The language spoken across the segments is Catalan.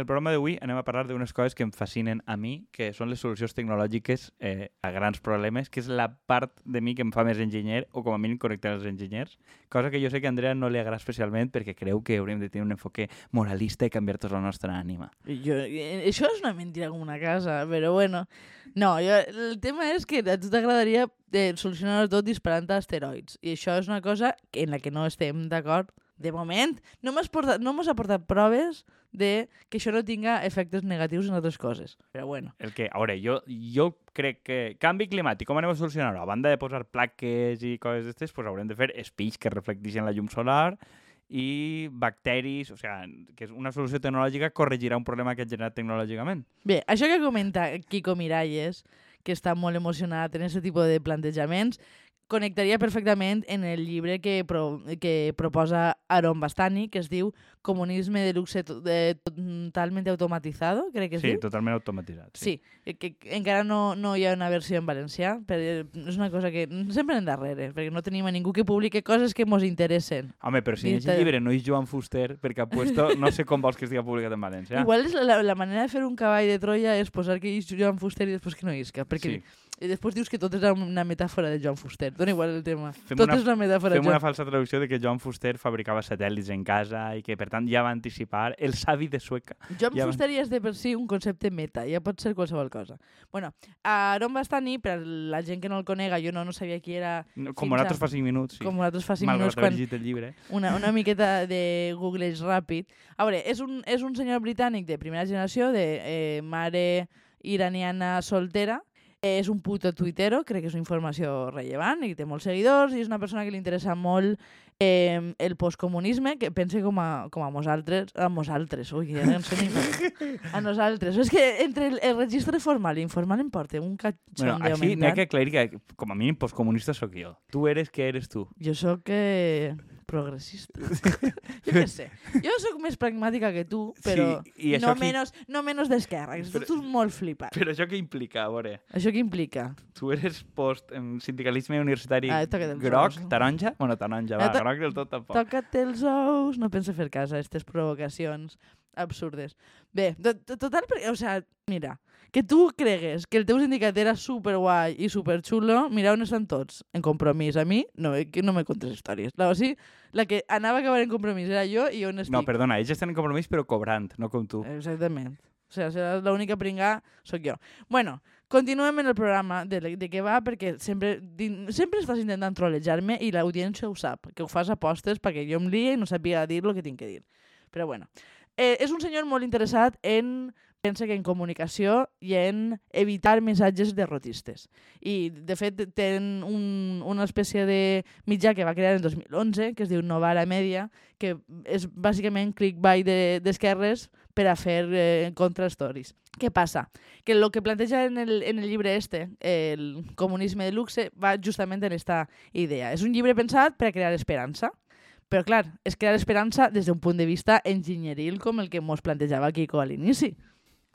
El programa d'avui anem a parlar d'unes coses que em fascinen a mi, que són les solucions tecnològiques eh, a grans problemes, que és la part de mi que em fa més enginyer, o com a mínim connectar els enginyers, cosa que jo sé que a Andrea no li agrada especialment perquè creu que hauríem de tenir un enfoque moralista i canviar tota la nostra ànima. Jo, eh, això és una mentira com una casa, però bueno. No, jo, el tema és que a tu t'agradaria eh, solucionar tot disparant asteroids. I això és una cosa en la que no estem d'acord. De moment, no m'has portat, no m'has aportat proves de que això no tinga efectes negatius en altres coses. Però bueno. El que, a veure, jo, jo crec que canvi climàtic, com anem a solucionar-ho? A banda de posar plaques i coses d'estes, pues haurem de fer espills que reflecteixen la llum solar i bacteris, o sigui, que és una solució tecnològica corregirà un problema que ha generat tecnològicament. Bé, això que comenta Kiko Miralles, que està molt emocionat en aquest tipus de plantejaments, connectaria perfectament en el llibre que, pro, que proposa Aaron Bastani, que es diu Comunisme de luxe to, de, totalment automatizado, crec que Sí, diu. totalment automatitzat. Sí, que, que encara no, no hi ha una versió en valencià, però és una cosa que sempre en darrere, perquè no tenim a ningú que publique coses que ens interessen. Home, però si Dintre- aquest llibre no és Joan Fuster, perquè ha puesto, no sé com vols que estigui publicat en valencià. Igual és la, la manera de fer un cavall de Troia és posar que és Joan Fuster i després que no isca, perquè Sí. i després dius que tot és una metàfora de Joan Fuster. Dona igual el tema. Fem tot una- és una metàfora Fem una falsa traducció de que Joan Fuster fabricava satèl·lits en casa i que, per tant, ja va anticipar el savi de Sueca. Ja van- Fuster ja és de per si un concepte meta, ja pot ser qualsevol cosa. Bueno, Aaron Bastani, per la gent que no el conega, jo no, no sabia qui era, No, Com a- nosaltres fa 5 minuts, sí. com nosaltres fa cinc Malgrat minuts haver quan el llibre. una, una miqueta de googleig ràpid. A veure, és un, és un senyor britànic de primera generació, de eh, mare iraniana soltera, és un puto tuitero, crec que és una informació rellevant i té molts seguidors i és una persona que li interessa molt eh, el postcomunisme, que pense com a, com a nosaltres, a nosaltres, ui, ja no sé ni a nosaltres. És que entre el, el registre formal i informal em porta un Bueno, catxondeo així n'hi ha que aclarir que, com a mínim, postcomunista sóc jo. Tu eres que eres tu. Jo sóc eh, progressista. jo què sé. Jo sóc més pragmàtica que tu, però Sí, i no, qui- menos, no menos d'esquerra. que Però- Tu ets molt flipat. Però això què implica, a veure? Això què implica? Tu eres post en sindicalisme universitari Ah, groc, ous. taronja? Bueno, taronja, Eh, va, to- groc del tot tampoc. Toca't els ous, no pensa fer cas a aquestes provocacions absurdes. Bé, to- to- total, perquè, o sea, mira, que tu cregues que el teu sindicat era superguai i superxulo, mira on estan tots, en compromís. A mi, no, que no me contes històries. La, o sigui, la que anava a acabar en compromís era jo i on estic. No, perdona, ells estan en compromís però cobrant, no com tu. Exactament. O sigui, serà l'única pringa sóc jo. Bueno, continuem en el programa de, de què va, perquè sempre, sempre estàs intentant trolejar-me i l'audiència ho sap, que ho fas apostes perquè jo em lie i no sàpiga dir el que tinc que dir. Però bueno, eh, és un senyor molt interessat en pensa que en comunicació i en evitar missatges derrotistes. I, de fet, tenen un, una espècie de mitjà que va crear en 2011, que es diu Novara Media, que és bàsicament clickbait de- d'esquerres per a fer eh, contra-stories. Què passa? Que el que planteja en el, en el llibre este, el comunisme de luxe, va justament en esta idea. És un llibre pensat per a crear esperança, però clar, és crear esperança des d'un punt de vista enginyeril com el que mos plantejava Kiko a l'inici.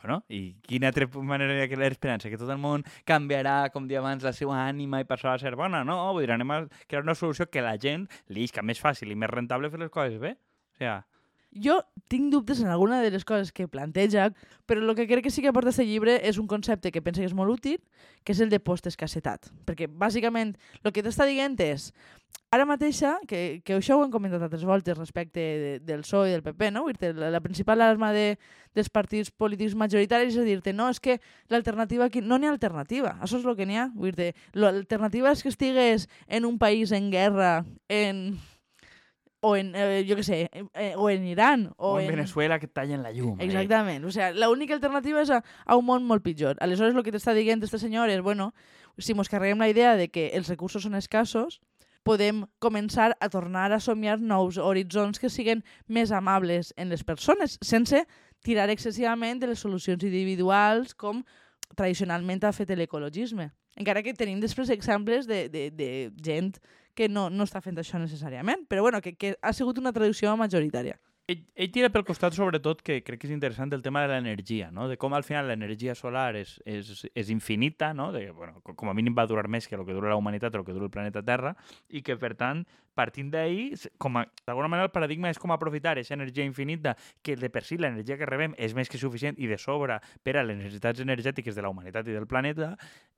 Bueno, i quina altra manera de crear esperança? Que tot el món canviarà, com dia abans, la seva ànima i passarà a ser bona? No, vull dir, anem a crear una solució que la gent li isca més fàcil i més rentable fer les coses bé. O sigui, Jo tinc dubtes en alguna de les coses que planteja, però el que crec que sí que aporta aquest llibre és un concepte que pensa que és molt útil, que és el de postescassetat. Perquè, bàsicament, el que t'està dient és, ara mateixa, que, que això ho hem comentat altres voltes respecte de, del PSOE i del PP, no? La, la principal arma de, dels partits polítics majoritaris és dir-te, no, és que l'alternativa aquí... No n'hi ha alternativa, això és el que n'hi ha. L'alternativa és que estigues en un país en guerra, en o en, eh, jo què sé, eh, o en Iran, o, o, en Venezuela que tallen la llum. eh? Exactament. O sea, l'única alternativa és a, a un món molt pitjor. Aleshores, el que t'està dient este senyor és, bueno, si mos carreguem la idea de que els recursos són escassos, podem començar a tornar a somiar nous horitzons que siguen més amables en les persones, sense tirar excessivament de les solucions individuals com tradicionalment ha fet l'ecologisme. Encara que tenim després exemples de, de, de gent que no, no està fent això necessàriament, però bueno, que, que ha sigut una traducció majoritària. Ell, ell tira pel costat, sobretot, que crec que és interessant el tema de l'energia, no? de com al final l'energia solar és, és, és infinita, no? de, bueno, com a mínim va durar més que el que dura la humanitat o el que dura el planeta Terra, i que, per tant, partint d'ahir, d'alguna manera el paradigma és com aprofitar aquesta energia infinita, que de per si l'energia que rebem és més que suficient i de sobre per a les necessitats energètiques de la humanitat i del planeta,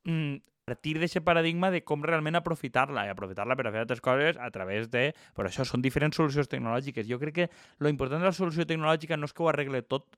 mm, partir d'aquest paradigma de com realment aprofitar-la i aprofitar-la per a fer altres coses a través de... Per això són diferents solucions tecnològiques. Jo crec que lo important de la solució tecnològica no és que ho arregle tot,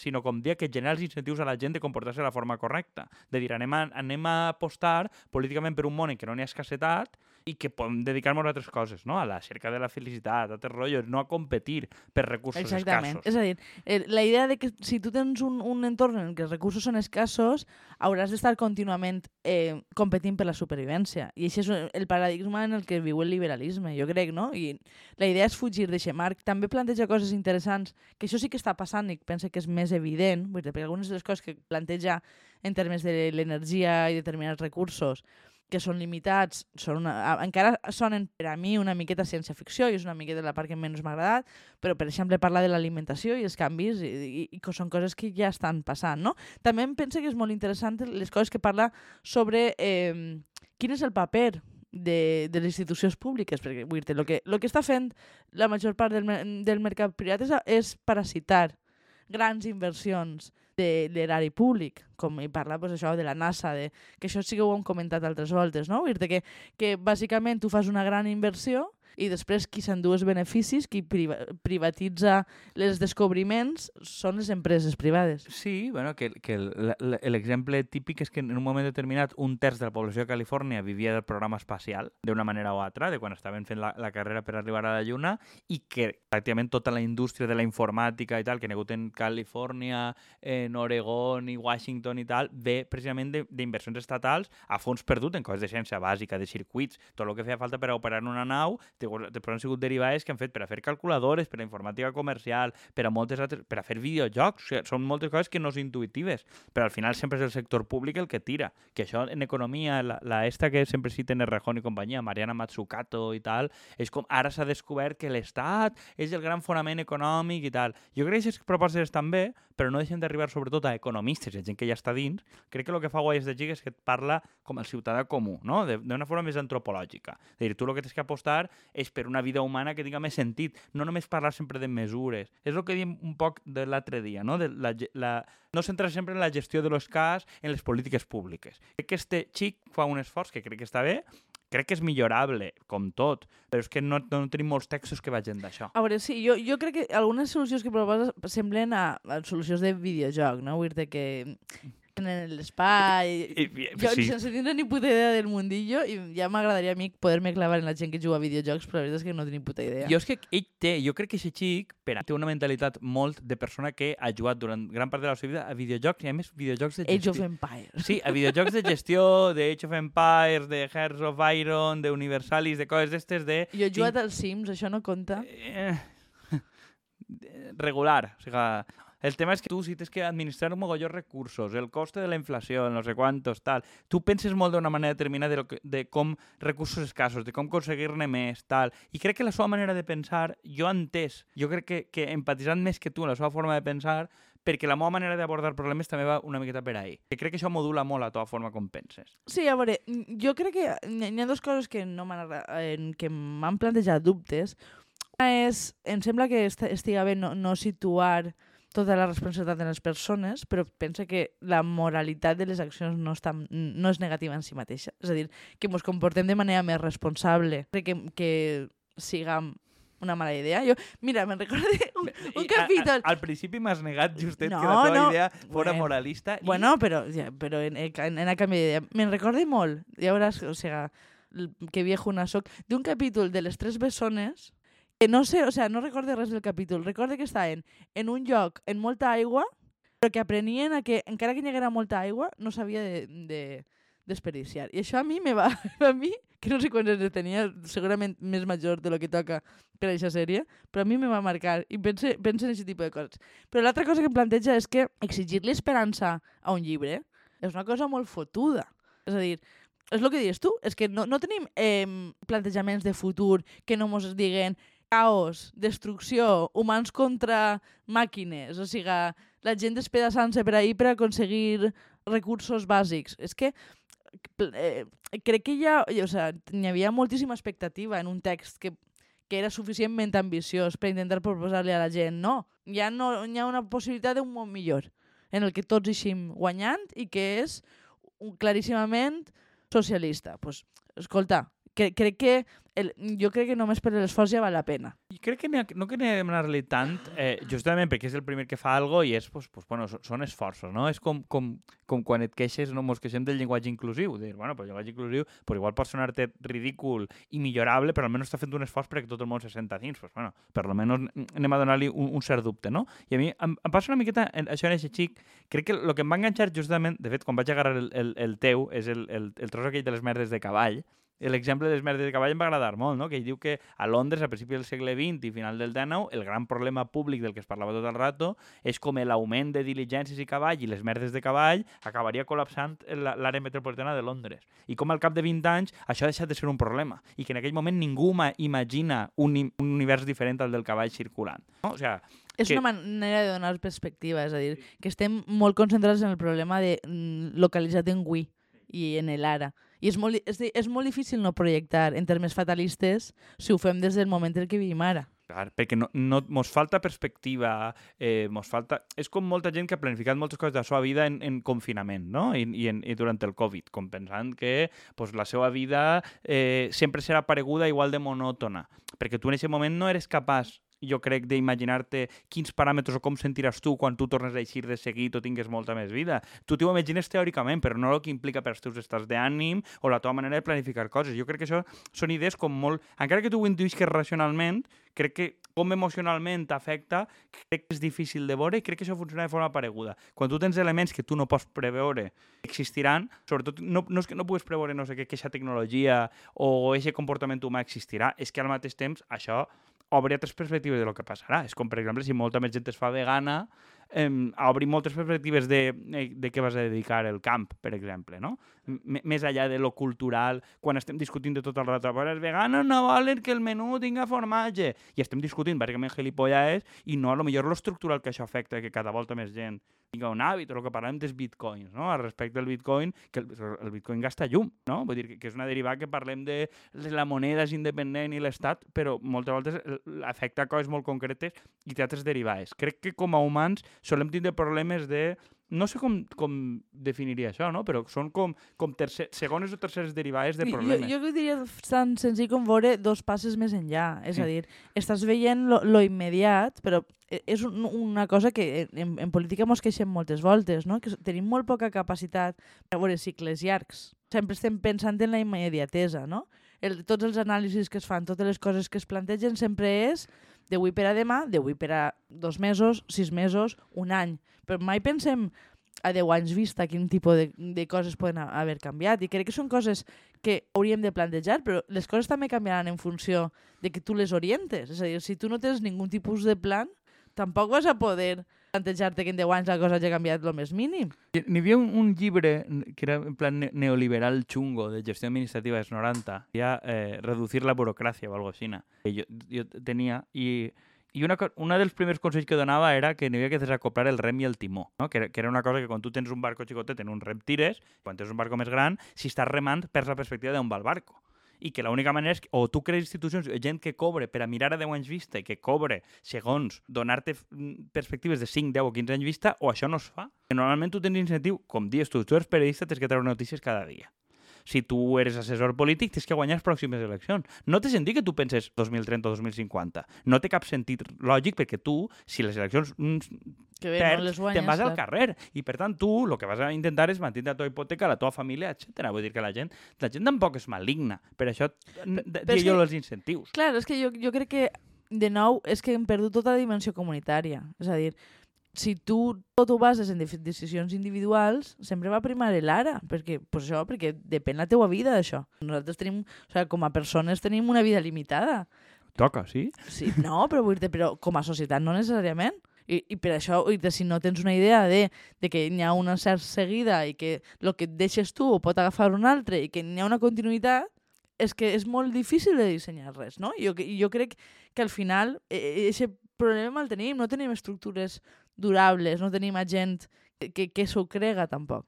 sinó com dia que genera els incentius a la gent de comportar-se de la forma correcta. De dir, anem a, anem a apostar políticament per un món en què no n'hi ha escassetat i que podem dedicar-nos a altres coses, no? A la cerca de la felicitat, a altres rotllos, no a competir per recursos Exactament. escassos. És a dir, eh, la idea de que si tu tens un, un entorn en què els recursos són escassos, hauràs d'estar contínuament eh, competint per la supervivència. I això és el paradigma en el que viu el liberalisme, jo crec, no? I la idea és fugir d'aquest marc. També planteja coses interessants, que això sí que està passant i pense que és més evident, perquè algunes de les coses que planteja en termes de l'energia i determinats recursos que són limitats, són una, encara sonen per a mi una miqueta ciència-ficció i és una miqueta la part que menys m'ha agradat, però per exemple parlar de l'alimentació i els canvis i, i, i que són coses que ja estan passant, no? També em penso que és molt interessant les coses que parla sobre eh, quin és el paper de, de les institucions públiques, perquè vull dir lo que, lo que està fent la major part del, del mercat privat és, és parasitar grans inversions de l'erari públic, com hi parla pues, això de la NASA, de, que això sí que ho hem comentat altres voltes, no? Dir que, que bàsicament tu fas una gran inversió i després qui s'endú els beneficis, qui priva privatitza els descobriments, són les empreses privades. Sí, bueno, que, que l'exemple típic és que en un moment determinat un terç de la població de Califòrnia vivia del programa espacial, d'una manera o altra, de quan estaven fent la, la carrera per arribar a la Lluna, i que pràcticament tota la indústria de la informàtica i tal, que hi ha hagut en Califòrnia, en Oregon i Washington i tal, ve precisament d'inversions estatals a fons perdut en coses de ciència bàsica, de circuits, tot el que feia falta per operar en una nau, després han sigut derivades que han fet per a fer calculadores, per a informàtica comercial, per a moltes altres, per a fer videojocs, o sigui, són moltes coses que no són intuitives, però al final sempre és el sector públic el que tira, que això en economia, la, la esta que sempre citen Errejón i companyia, Mariana Matsukato i tal, és com ara s'ha descobert que l'Estat és el gran fonament econòmic i tal. Jo crec que aquestes propostes estan bé, però no deixen d'arribar sobretot a economistes, a gent que ja està dins. Crec que el que fa Guaies de Giga és que et parla com el ciutadà comú, no? D'una forma més antropològica. És dir, tu el que tens que apostar és per una vida humana que tinga més sentit, no només parlar sempre de mesures. És el que diem un poc de l'altre dia, no? De la, la, no centrar sempre en la gestió de l'escàs, en les polítiques públiques. Crec que este xic fa un esforç que crec que està bé, crec que és millorable, com tot, però és que no, no tenim molts textos que vagin d'això. A veure, sí, jo, jo crec que algunes solucions que proposes semblen a, a solucions de videojoc, no? Vull dir que en l'espai... I, i, Jo, sí, sense tindre ni puta idea del mundillo, i ja m'agradaria a mi poder-me clavar en la gent que juga a videojocs, però la veritat és que no tinc ni puta idea. Jo és que ell té, jo crec que aquest xic per té una mentalitat molt de persona que ha jugat durant gran part de la seva vida a videojocs, i a més videojocs de Age gestió. of Empires. Sí, a videojocs de gestió, de Age of Empires, de Hearts of Iron, de Universalis, de coses d'estes de... Jo he jugat als Sims, això no compta. Eh, regular. O sigui, el tema és que tu si tens que administrar un mogolló recursos, el coste de la inflació, no sé quantos, tal, tu penses molt d'una manera determinada de, que, de com recursos escassos, de com aconseguir-ne més, tal. I crec que la seva manera de pensar, jo entès, jo crec que, que empatitzant més que tu la seva forma de pensar, perquè la meva manera d'abordar problemes també va una miqueta per ahí. Que crec que això modula molt la teva forma com penses. Sí, a veure, jo crec que n'hi ha- dues coses que no m'han que m'han plantejat dubtes. Una és, em sembla que est estiga bé no, no situar tota la responsabilitat en les persones, però pensa que la moralitat de les accions no, està, no és negativa en si mateixa. És a dir, que ens comportem de manera més responsable, que, que siga una mala idea. Jo, mira, me'n recordo un, un I, capítol... A, a, al principi m'has negat justet No, que la teva no. idea fora Bueno, moralista. i- Bueno, però, ja, però en, en, en a canvi d'idea. Me'n recorde molt, ja veuràs, o sigui, que viejuna soc, d'un capítol de les tres bessones, no sé, o sea, no recorde res del capítol, recorde que estaven en un lloc en molta aigua, però que aprenien a que, encara que hi haguera molta aigua, no s'havia de, de desperdiciar. I això a mi me va, a mi, que no sé quants anys tenia, segurament més major de lo que toca per a aquesta sèrie, però a mi me va marcar i pense, pense en aquest tipus de coses. Però l'altra cosa que em planteja és que exigir-li esperança a un llibre és una cosa molt fotuda. És a dir, és el que dius tu, és que no, no tenim eh, plantejaments de futur que no mos diguen caos, destrucció, humans contra màquines, o sigui, la gent despedaçant-se per ahir per aconseguir recursos bàsics. És que eh, crec que hi ha, o sigui, hi havia moltíssima expectativa en un text que, que era suficientment ambiciós per intentar proposar-li a la gent. No, ha, no, hi ha una possibilitat d'un món millor en el que tots eixim guanyant i que és claríssimament socialista. Pues, escolta, cre crec que el, jo crec que només per l'esforç ja val la pena. I crec que no que anem a anar-li tant, eh, justament perquè és el primer que fa algo i és, pues, pues, bueno, són esforços, no? És com, com, com quan et queixes, no mos queixem del llenguatge inclusiu. Dir, bueno, pues el llenguatge inclusiu pues igual pot sonar-te ridícul i millorable, però almenys està fent un esforç perquè tot el món se senta dins. Pues, bueno, per almenys anem a donar-li un, un cert dubte, no? I a mi em, em passa una miqueta, això en aquest xic, crec que el que em va enganxar justament, de fet, quan vaig agarrar el, el, el teu, és el, el, el tros aquell de les merdes de cavall, l'exemple dels merdes de cavall em va agradar molt, no? que ell diu que a Londres, a principi del segle XX i final del XIX, el gran problema públic del que es parlava tot el rato és com l'augment de diligències i cavall i les merdes de cavall acabaria col·lapsant l'àrea metropolitana de Londres. I com al cap de 20 anys això ha deixat de ser un problema i que en aquell moment ningú imagina un, un univers diferent al del cavall circulant. No? O sigui, és que... una manera de donar perspectiva, és a dir, que estem molt concentrats en el problema de mm, localitzat en Wii i en el ara. I és molt, és, és molt difícil no projectar en termes fatalistes si ho fem des del moment en què vivim ara. Clar, perquè no, no, mos falta perspectiva, eh, mos falta... És com molta gent que ha planificat moltes coses de la seva vida en, en confinament, no? I, i, en, i durant el Covid, com pensant que pues, la seva vida eh, sempre serà pareguda igual de monòtona, perquè tu en aquest moment no eres capaç jo crec, d'imaginar-te quins paràmetres o com sentiràs tu quan tu tornes a eixir de seguit o tingues molta més vida. Tu t'ho imagines teòricament, però no el que implica per als teus estats d'ànim o la teva manera de planificar coses. Jo crec que això són idees com molt... Encara que tu ho intuïsques racionalment, crec que com emocionalment t'afecta, crec que és difícil de veure i crec que això funciona de forma pareguda. Quan tu tens elements que tu no pots preveure existiran, sobretot no, no és que no puguis preveure no sé què, que aquesta tecnologia o aquest comportament humà existirà, és que al mateix temps això obre altres perspectives de lo que passarà. És com, per exemple, si molta més gent es fa vegana, eh, obrir moltes perspectives de, eh, de què vas a dedicar el camp, per exemple, no? M més allà de lo cultural, quan estem discutint de tot el rato, però els veganos no volen que el menú tinga formatge, i estem discutint bàsicament gilipolles i no a lo millor lo estructural que això afecta, que cada volta més gent tinga un hàbit, o el que parlem dels bitcoins, no? Al respecte del bitcoin, que el, el bitcoin gasta llum, no? Vull dir que, que és una derivada que parlem de, la moneda és independent i l'Estat, però moltes voltes afecta coses molt concretes i té altres derivades. Crec que com a humans solem tindre problemes de no sé com, com definiria això, no? però són com, com tercer, segones o terceres derivades de problemes. Jo, jo diria tan senzill com veure dos passes més enllà. És sí. a dir, estàs veient lo, lo immediat, però e, és un, una cosa que en, en política mos queixem moltes voltes, no? que tenim molt poca capacitat per veure cicles llargs. Sempre estem pensant en la immediatesa, no? El, tots els anàlisis que es fan, totes les coses que es plantegen sempre és d'avui per a demà, d'avui per a dos mesos, sis mesos, un any. Però mai pensem a 10 anys vista quin tipus de, de coses poden haver canviat. I crec que són coses que hauríem de plantejar, però les coses també canviaran en funció de que tu les orientes. És a dir, si tu no tens ningun tipus de plan, tampoc vas a poder plantejar-te que en 10 anys la cosa hagi canviat el més mínim. N'hi havia un, un llibre que era en plan neoliberal chungo de gestió administrativa dels 90, ja eh, reducir la burocràcia o alguna cosa que jo, jo tenia, i i una, una dels primers consells que donava era que n'hi havia que desacoplar el rem i el timó, no? que, era, que era una cosa que quan tu tens un barco xicotet en un rem tires, quan tens un barco més gran, si estàs remant perds la perspectiva d'on va el barco i que l'única manera és que o tu crees institucions, gent que cobre per a mirar a 10 anys vista i que cobre segons donar-te mm, perspectives de 5, 10 o 15 anys vista, o això no es fa. Normalment tu tens incentiu, com dius tu, tu eres periodista, tens que treure notícies cada dia si tu eres assessor polític, tens que guanyar les pròximes eleccions. No té sentit que tu penses 2030 o 2050. No té cap sentit lògic perquè tu, si les eleccions que bé, perds, no guanyes, te'n vas clar. al carrer. I per tant, tu el que vas a intentar és mantenir la teva hipoteca, la teva família, etc. Vull dir que la gent, la gent tampoc és maligna. Per això diria jo els incentius. Clar, és que jo, jo crec que de nou és que hem perdut tota la dimensió comunitària. És a dir, si tu tot ho bases en decisions individuals, sempre va primar l'ara, perquè, pues això, perquè depèn la teua vida d'això. Nosaltres tenim, o sigui, com a persones tenim una vida limitada. Toca, sí? Sí, no, però vull dir però com a societat no necessàriament. I, i per això, i de, si no tens una idea de, de que hi ha una certa seguida i que el que et deixes tu ho pot agafar un altre i que hi ha una continuïtat, és que és molt difícil de dissenyar res, no? Jo, jo crec que al final aquest problema el tenim, no tenim estructures durables, no tenim a gent que, que s'ho crega tampoc.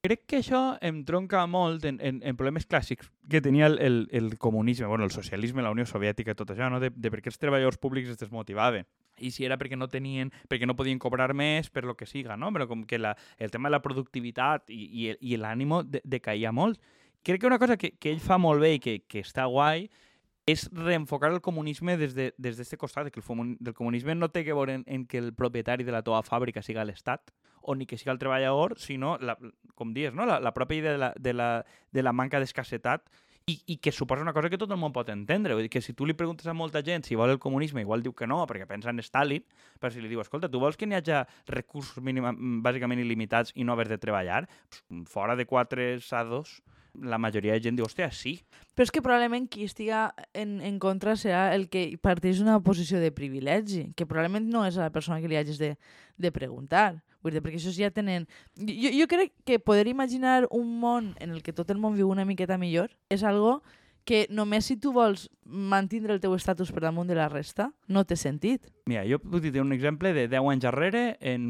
Crec que això em tronca molt en, en, en problemes clàssics que tenia el, el, el comunisme, bueno, el socialisme, la Unió Soviètica, tot això, no? de, de per què els treballadors públics es desmotivaven. I si era perquè no tenien, perquè no podien cobrar més, per lo que siga, no? Però com que la, el tema de la productivitat i, i, i l'ànimo de, decaïa molt. Crec que una cosa que, que ell fa molt bé i que, que està guai és reenfocar el comunisme des d'aquest de, des costat, que el, del comunisme no té que veure en, en que el propietari de la teva fàbrica siga l'Estat, o ni que siga el treballador, sinó, la, com dius, no? la, la pròpia idea de la, de la, de la manca d'escassetat i, i que suposa una cosa que tot el món pot entendre. Vull dir que si tu li preguntes a molta gent si vol el comunisme, igual diu que no, perquè pensa en Stalin, però si li diu, escolta, tu vols que n'hi hagi recursos mínima, bàsicament il·limitats i no haver de treballar? Pues, fora de quatre sados, la majoria de gent diu, hòstia, sí. Però és que probablement qui estiga en, en contra serà el que parteix d'una posició de privilegi, que probablement no és la persona que li hagis de, de preguntar. Vull dir, perquè això ja tenen... Jo, jo crec que poder imaginar un món en el que tot el món viu una miqueta millor és algo que només si tu vols mantindre el teu estatus per damunt de la resta, no té sentit. Mira, jo puc dir un exemple de 10 anys darrere en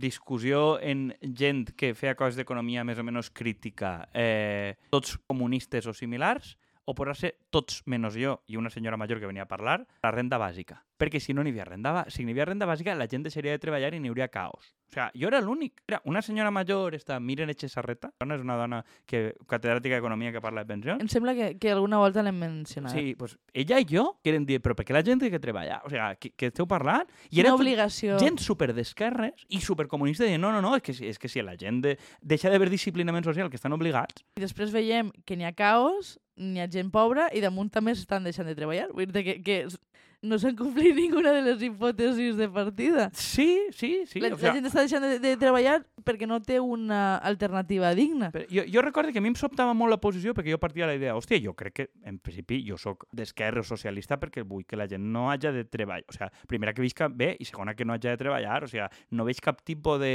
discussió en gent que feia coses d'economia més o menys crítica, eh, tots comunistes o similars, o podrà ser tots menys jo i una senyora major que venia a parlar, la renda bàsica perquè si no n'hi havia renda, si n'hi havia renda bàsica, la gent deixaria de treballar i n'hi hauria caos. O sea, jo era l'únic. Era una senyora major, esta Miren Echesarreta, és una dona que, catedràtica d'Economia que parla de pensions. Em sembla que, que alguna volta l'hem mencionat. Sí, pues ella i jo queren dir, però per què la gent té que treballar? O sea, que, que esteu parlant? I era una obligació. Gent super d'esquerres i supercomunista dient, no, no, no, és que, és que si la gent de, deixa d'haver disciplinament social, que estan obligats... I després veiem que n'hi ha caos, n'hi ha gent pobra i damunt també s'estan deixant de treballar. Vull dir que, que no s'han complit ninguna de les hipòtesis de partida. Sí, sí, sí. La, o sea, la gent està deixant de, de treballar perquè no té una alternativa digna. Però jo, jo recordo que a mi em sobtava molt la posició perquè jo partia de la idea, hòstia, jo crec que en principi jo sóc d'esquerra socialista perquè vull que la gent no hagi de treballar. O sigui, primera que visca bé i segona que no hagi de treballar. O sigui, no veig cap tipus de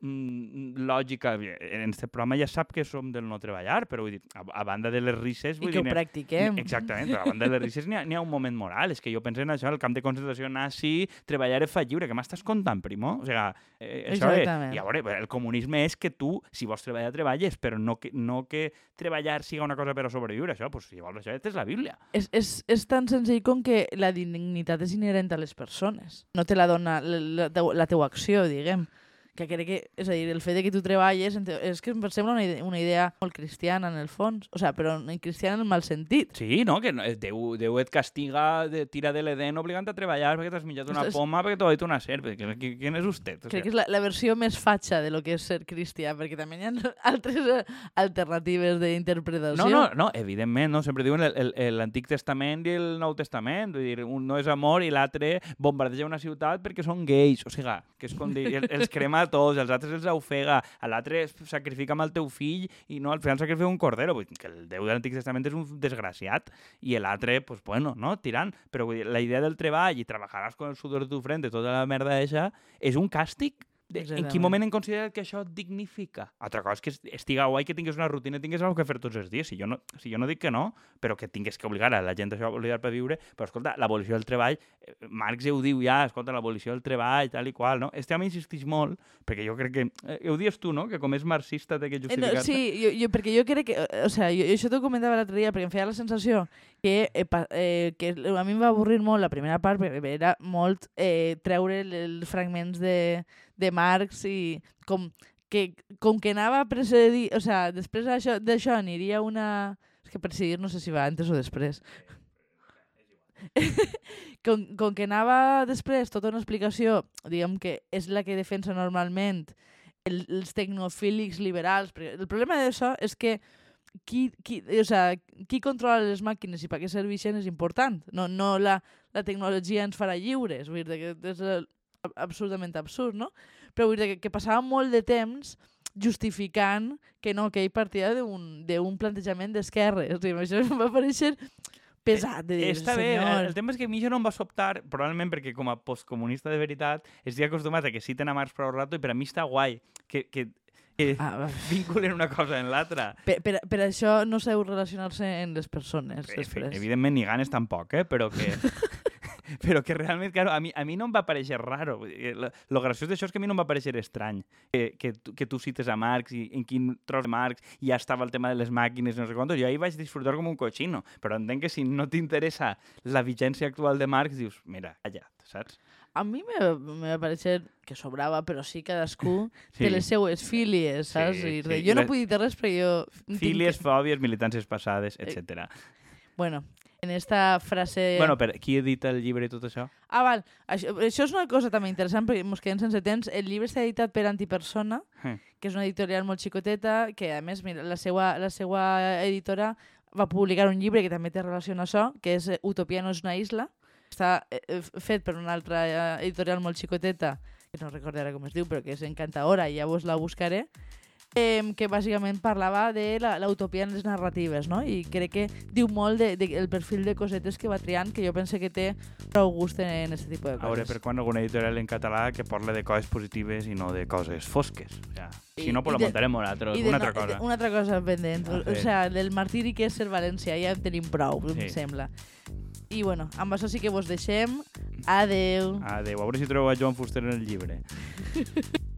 lògica. En aquest programa ja sap que som del no treballar, però vull dir, a, a banda de les risses... Vull I que dir, ho practiquem. Exactament, però a banda de les risses n'hi ha, ha un moment moral. És que jo penso en això, el camp de concentració nazi, treballar fa lliure. Què m'estàs contant, primo? O sigui, eh, això és... I a veure, el comunisme és que tu, si vols treballar, treballes, però no que, no que treballar siga una cosa per a sobreviure. Això, pues, si vols això, és la Bíblia. És, és, és tan senzill com que la dignitat és inherent a les persones. No te la dona la, la, la teua acció, diguem que crec que, és a dir, el fet de que tu treballes és que em sembla una idea, una idea molt cristiana en el fons, o sea, però cristiana en el mal sentit. Sí, no? Que Déu, Déu et castiga, de, tira de l'Eden obligant a treballar perquè t'has menjat una poma, perquè t'ha dit una serp. Qui és vostè? O sea... Crec que és la, la versió més fatxa de lo que és ser cristià, perquè també hi ha altres eh, alternatives d'interpretació. No, no, no, evidentment, no? sempre diuen l'Antic Testament i el Nou Testament, vull dir, un no és amor i l'altre bombardeja una ciutat perquè són gais, o sigui, que és com dir, els crema tots, els altres els ofega, l'altre sacrifica amb el teu fill i no, al final sacrifica un cordero. Vull dir, que el Déu de l'Antic Testament és un desgraciat i l'altre, pues, bueno, no, tirant. Però vull dir, la idea del treball i treballaràs con el sudor de tu frente, tota la merda d'això, és un càstig de, en quin moment hem considerat que això dignifica? Altra cosa és que estiga guai que tingués una rutina i tingués alguna que fer tots els dies. Si jo, no, si jo no dic que no, però que tingués que obligar a la gent a obligar per viure, però escolta, l'abolició del treball, Marx ja ho diu ja, escolta, l'abolició del treball, tal i qual, no? Este home insisteix molt, perquè jo crec que, eh, ho dius tu, no?, que com és marxista té que justificar-se. Eh, no, sí, jo, jo, perquè jo crec que, o sea, jo, això t'ho comentava l'altre dia, perquè em feia la sensació que, eh, eh, que a mi em va avorrir molt la primera part, perquè era molt eh, treure els fragments de de Marx i com que, com que anava a precedir... O sea, després d'això aniria una... És que precedir no sé si va antes o després. com, com que anava després tota una explicació, diguem que és la que defensa normalment el, els tecnofílics liberals. El problema d'això és que qui, qui, o sea, qui controla les màquines i per què serveixen és important. No, no la, la tecnologia ens farà lliures. Vull dir, que és absolutament absurd, no? Però vull dir que, que passava molt de temps justificant que no, que ell partia d'un plantejament d'esquerres. O sigui, això em va parèixer pesat de dir, Està senyor. bé, el tema és que a mi això no em va sobtar, probablement perquè com a postcomunista de veritat estic acostumat a que citen a Marx prou rato i per a mi està guai que, que que Ah, vinculen una cosa en l'altra. per, per, per això no sabeu relacionar-se en les persones Efi- després. Evidentment, ni ganes tampoc, eh? però que... però que realment, claro, a mi, a mi no em va pareixer raro. Dir, Lo, graciós d'això és que a mi no em va pareixer estrany que, que, tu, que tu cites a Marx i en quin tros de Marx ja estava el tema de les màquines, no sé quantos. Jo ahir vaig disfrutar com un cochino, però entenc que si no t'interessa la vigència actual de Marx, dius, mira, calla, saps? A mi me, me va parecer que sobrava, però sí cadascú Sí. té les seues fílies, saps? Sí, I sí. Jo no Les- puc dir res, però jo... Fílies, que- fòbies, militàncies passades, Eh, etc. Bueno, en esta frase... Bueno, per qui edita el llibre i tot això? Ah, val. Això, això és una cosa també interessant perquè ens quedem sense temps. El llibre està editat per Antipersona, Eh. que és una editorial molt xicoteta, que a més, mira, la seva, la seva editora va publicar un llibre que també té relació amb això, que és eh, Utopia no és una isla. Està eh, eh, fet per una altra editorial molt xicoteta, que no recordo ara com es diu, però que és encantadora, i ja vos la buscaré, eh, que bàsicament parlava de la, la utopia en les narratives, no? I crec que diu molt del de, el perfil de cosetes que va triant, que jo pense que té prou gust en aquest tipus de A veure coses. per quan alguna editorial en català que parle de coses positives i no de coses fosques. O sea, I- si no, pues de- montarem nosaltres, de una no- altra cosa. de- Una altra cosa pendent. A O, o sea, del martiri que és ser València ja en tenim prou, sí. em sembla. I bueno, amb això sí que vos deixem. Adeu. Adéu, a veure si trobeu a Joan Fuster en el llibre.